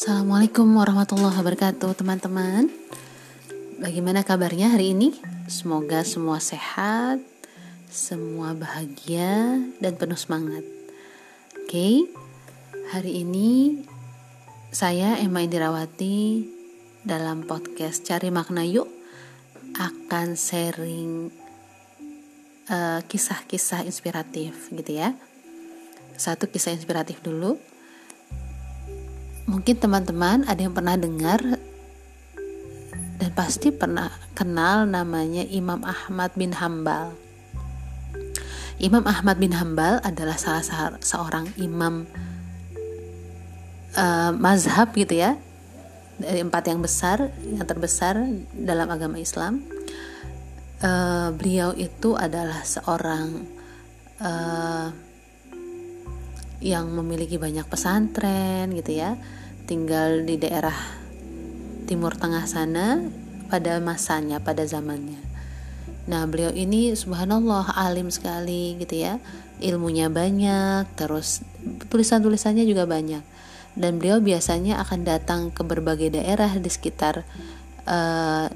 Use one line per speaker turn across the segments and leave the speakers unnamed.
Assalamualaikum warahmatullahi wabarakatuh teman-teman. Bagaimana kabarnya hari ini? Semoga semua sehat Semua bahagia dan penuh semangat. Oke Hari ini Saya Emma Indirawati Dalam podcast Cari Makna Yuk Akan sharing uh, Kisah-kisah inspiratif gitu ya. Satu kisah inspiratif dulu mungkin teman-teman ada yang pernah dengar dan pasti pernah kenal namanya Imam Ahmad bin Hambal. Imam Ahmad bin Hambal adalah salah seorang imam uh, mazhab gitu ya dari empat yang besar yang terbesar dalam agama Islam. Uh, beliau itu adalah seorang uh, yang memiliki banyak pesantren gitu ya tinggal di daerah timur tengah sana pada masanya, pada zamannya. Nah, beliau ini subhanallah alim sekali gitu ya. Ilmunya banyak, terus tulisan-tulisannya juga banyak. Dan beliau biasanya akan datang ke berbagai daerah di sekitar uh,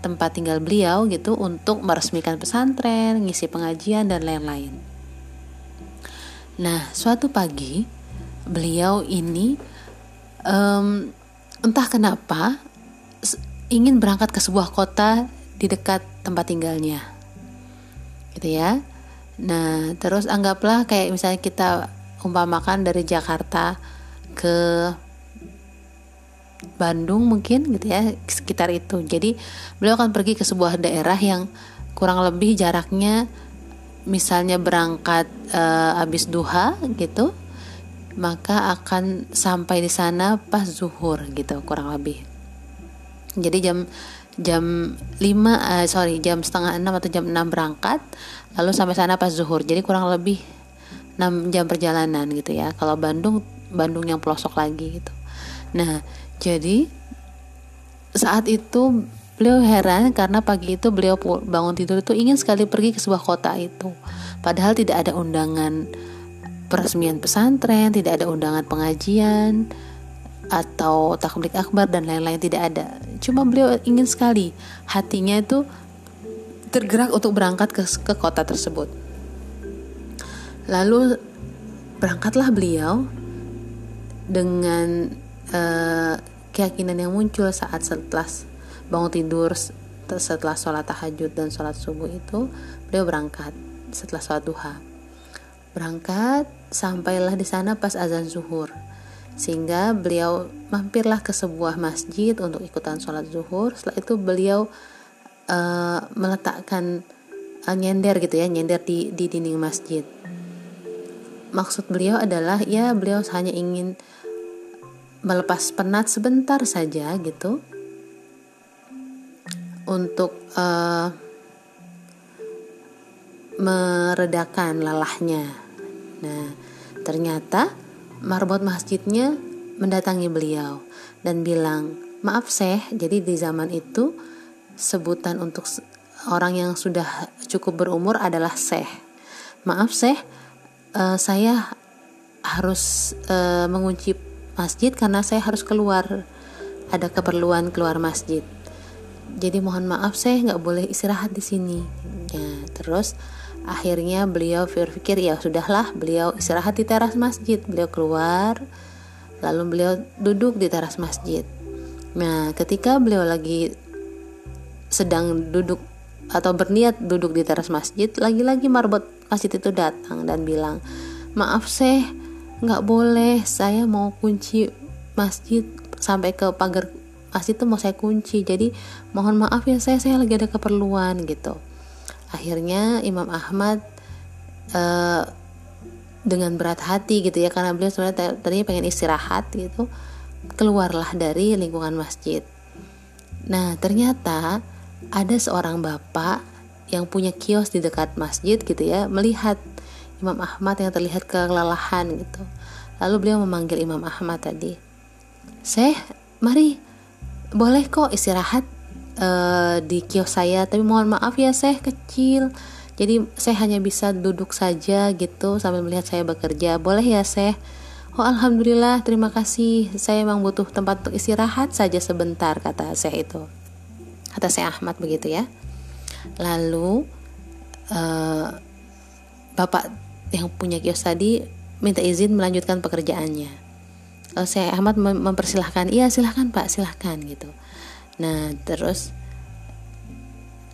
tempat tinggal beliau gitu untuk meresmikan pesantren, ngisi pengajian dan lain-lain. Nah, suatu pagi beliau ini um, entah kenapa ingin berangkat ke sebuah kota di dekat tempat tinggalnya. Gitu ya. Nah terus anggaplah kayak misalnya kita umpamakan dari Jakarta ke Bandung mungkin gitu ya sekitar itu. Jadi beliau akan pergi ke sebuah daerah yang kurang lebih jaraknya misalnya berangkat uh, habis duha gitu maka akan sampai di sana pas zuhur gitu kurang lebih. Jadi jam jam 5 uh, eh, sorry jam setengah 6 atau jam 6 berangkat lalu sampai sana pas zuhur. Jadi kurang lebih 6 jam perjalanan gitu ya. Kalau Bandung Bandung yang pelosok lagi gitu. Nah jadi saat itu beliau heran karena pagi itu beliau bangun tidur itu ingin sekali pergi ke sebuah kota itu. Padahal tidak ada undangan peresmian pesantren, tidak ada undangan pengajian atau takbik akbar dan lain-lain tidak ada. Cuma beliau ingin sekali hatinya itu tergerak untuk berangkat ke, ke kota tersebut. Lalu berangkatlah beliau dengan uh, keyakinan yang muncul saat setelah bangun tidur setelah sholat tahajud dan sholat subuh itu beliau berangkat setelah sholat duha berangkat sampailah di sana pas azan zuhur. Sehingga beliau mampirlah ke sebuah masjid untuk ikutan sholat zuhur. Setelah itu beliau uh, meletakkan uh, nyender gitu ya nyender di di dinding masjid. Maksud beliau adalah ya beliau hanya ingin melepas penat sebentar saja gitu. Untuk uh, meredakan lelahnya Nah, ternyata marbot masjidnya mendatangi beliau dan bilang, "Maaf, Syekh, jadi di zaman itu sebutan untuk orang yang sudah cukup berumur adalah Syekh. Maaf, Syekh, uh, saya harus uh, mengunci masjid karena saya harus keluar. Ada keperluan keluar masjid. Jadi mohon maaf, saya nggak boleh istirahat di sini." Ya, terus akhirnya beliau berpikir ya sudahlah beliau istirahat di teras masjid. Beliau keluar lalu beliau duduk di teras masjid. Nah ketika beliau lagi sedang duduk atau berniat duduk di teras masjid lagi-lagi marbot masjid itu datang dan bilang maaf seh nggak boleh. Saya mau kunci masjid sampai ke pagar masjid itu mau saya kunci. Jadi mohon maaf ya saya saya lagi ada keperluan gitu akhirnya Imam Ahmad uh, dengan berat hati gitu ya karena beliau sebenarnya tadinya pengen istirahat gitu keluarlah dari lingkungan masjid. Nah ternyata ada seorang bapak yang punya kios di dekat masjid gitu ya melihat Imam Ahmad yang terlihat kelelahan gitu. Lalu beliau memanggil Imam Ahmad tadi Syekh mari boleh kok istirahat uh, di kios saya. Tapi mohon maaf ya saya kecil. Jadi saya hanya bisa duduk saja gitu sambil melihat saya bekerja. Boleh ya saya Oh alhamdulillah terima kasih. Saya memang butuh tempat untuk istirahat saja sebentar kata saya itu. Kata saya Ahmad begitu ya. Lalu uh, bapak yang punya kios tadi minta izin melanjutkan pekerjaannya. Lalu saya Ahmad mem mempersilahkan. Iya silahkan pak silahkan gitu nah terus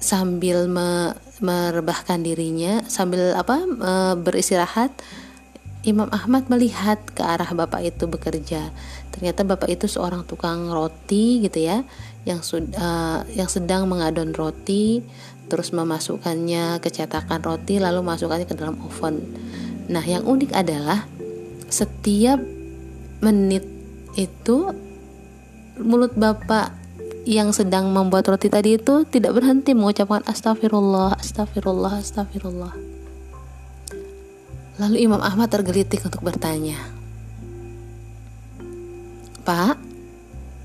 sambil me merebahkan dirinya sambil apa e, beristirahat Imam Ahmad melihat ke arah bapak itu bekerja. Ternyata bapak itu seorang tukang roti gitu ya, yang sudah uh, yang sedang mengadon roti, terus memasukkannya ke cetakan roti lalu masukkannya ke dalam oven. Nah, yang unik adalah setiap menit itu mulut bapak yang sedang membuat roti tadi itu tidak berhenti mengucapkan astagfirullah, astagfirullah, astagfirullah. Lalu Imam Ahmad tergelitik untuk bertanya, Pak,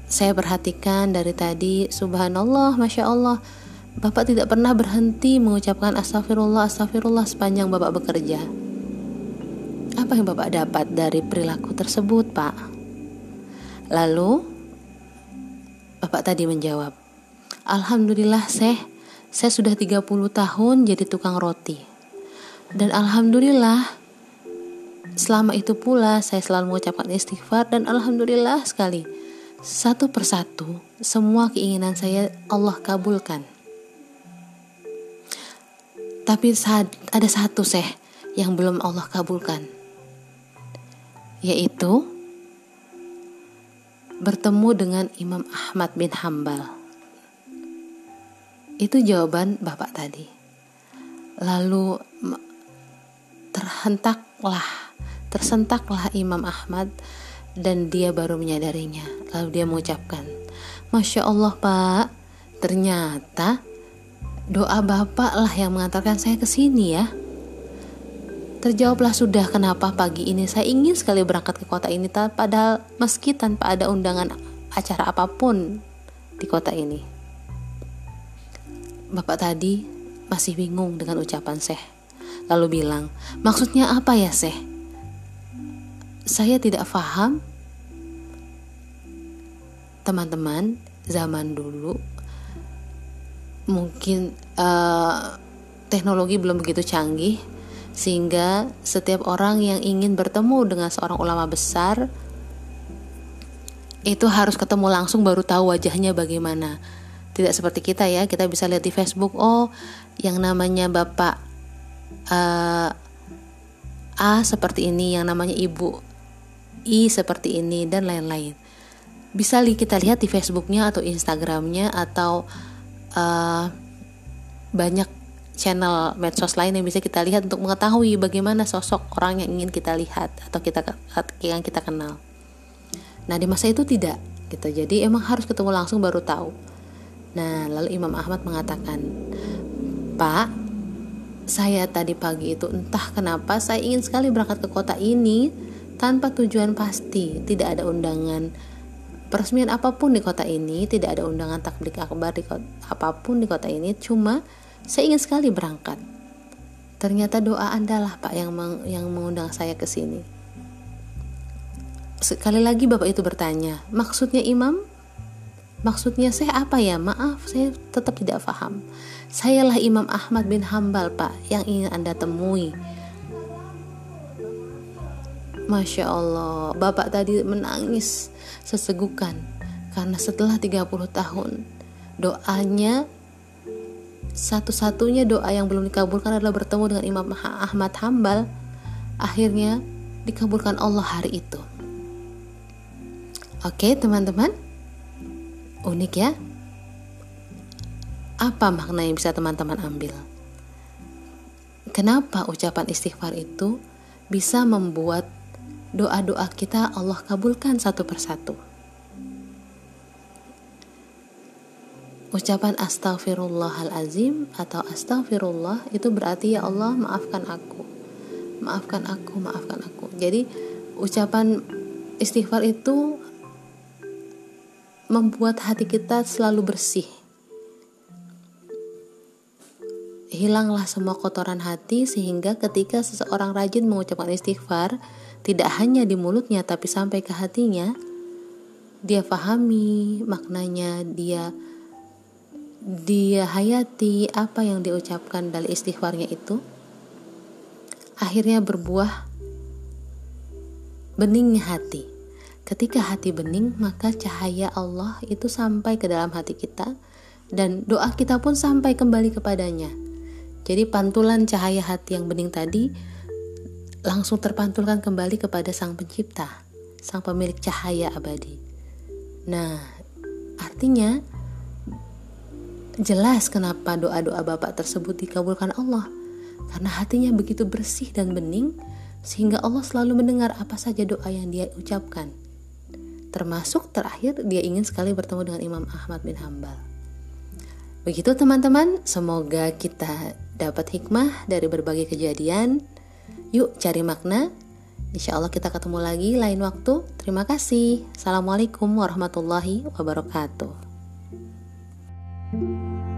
saya perhatikan dari tadi, subhanallah, masya Allah, Bapak tidak pernah berhenti mengucapkan astagfirullah, astagfirullah sepanjang Bapak bekerja. Apa yang Bapak dapat dari perilaku tersebut, Pak? Lalu, Bapak tadi menjawab, Alhamdulillah, Syekh, saya sudah 30 tahun jadi tukang roti. Dan Alhamdulillah, Selama itu pula saya selalu mengucapkan istighfar dan alhamdulillah sekali. Satu persatu semua keinginan saya Allah kabulkan. Tapi ada satu seh yang belum Allah kabulkan. Yaitu bertemu dengan Imam Ahmad bin Hambal. Itu jawaban Bapak tadi. Lalu terhentaklah Tersentaklah Imam Ahmad dan dia baru menyadarinya. Lalu dia mengucapkan, Masya Allah Pak, ternyata doa Bapak lah yang mengantarkan saya ke sini ya. Terjawablah sudah kenapa pagi ini saya ingin sekali berangkat ke kota ini padahal meski tanpa ada undangan acara apa pun di kota ini. Bapak tadi masih bingung dengan ucapan Syekh. Lalu bilang, maksudnya apa ya Syekh? saya tidak paham teman-teman zaman dulu mungkin uh, teknologi belum begitu canggih sehingga setiap orang yang ingin bertemu dengan seorang ulama besar itu harus ketemu langsung baru tahu wajahnya bagaimana tidak seperti kita ya kita bisa lihat di Facebook oh yang namanya bapak uh, A seperti ini yang namanya ibu I seperti ini dan lain-lain. Bisa kita lihat di Facebooknya atau Instagramnya atau uh, banyak channel medsos lain yang bisa kita lihat untuk mengetahui bagaimana sosok orang yang ingin kita lihat atau kita yang kita kenal. Nah di masa itu tidak gitu. Jadi emang harus ketemu langsung baru tahu. Nah lalu Imam Ahmad mengatakan, Pak, saya tadi pagi itu entah kenapa saya ingin sekali berangkat ke kota ini tanpa tujuan pasti, tidak ada undangan peresmian apa pun di kota ini, tidak ada undangan takbir akbar di kota, apa pun di kota ini, cuma saya ingin sekali berangkat. Ternyata doa Anda lah Pak yang meng, yang mengundang saya ke sini. Sekali lagi Bapak itu bertanya, maksudnya imam? Maksudnya saya apa ya? Maaf, saya tetap tidak paham. Sayalah Imam Ahmad bin Hambal, Pak, yang ingin Anda temui Masya Allah, bapak tadi menangis sesegukan karena setelah 30 tahun doanya satu-satunya doa yang belum dikabulkan adalah bertemu dengan Imam Ahmad Hambal. Akhirnya dikabulkan Allah hari itu. Oke teman-teman. Unik ya. Apa makna yang bisa teman-teman ambil? Kenapa ucapan istighfar itu bisa membuat doa-doa kita Allah kabulkan satu persatu. Ucapan astaghfirullahalazim atau astaghfirullah itu berarti ya Allah maafkan aku. Maafkan aku, maafkan aku. Jadi ucapan istighfar itu membuat hati kita selalu bersih. Hilanglah semua kotoran hati sehingga ketika seseorang rajin mengucapkan istighfar, tidak hanya di mulutnya tapi sampai ke hatinya, dia pahami maknanya, dia dia hayati apa yang diucapkan dari istighfarnya itu, akhirnya berbuah beningnya hati. Ketika hati bening, maka cahaya Allah itu sampai ke dalam hati kita dan doa kita pun sampai kembali kepadanya. Jadi pantulan cahaya hati yang bening tadi langsung terpantulkan kembali kepada Sang Pencipta, Sang Pemilik cahaya abadi. Nah, artinya jelas kenapa doa-doa Bapak tersebut dikabulkan Allah. Karena hatinya begitu bersih dan bening sehingga Allah selalu mendengar apa saja doa yang dia ucapkan. Termasuk terakhir dia ingin sekali bertemu dengan Imam Ahmad bin Hambal. Begitu teman-teman, semoga kita dapat hikmah dari berbagai kejadian. Yuk cari makna. Insya Allah kita ketemu lagi lain waktu. Terima kasih. Assalamualaikum warahmatullahi wabarakatuh. Thank you.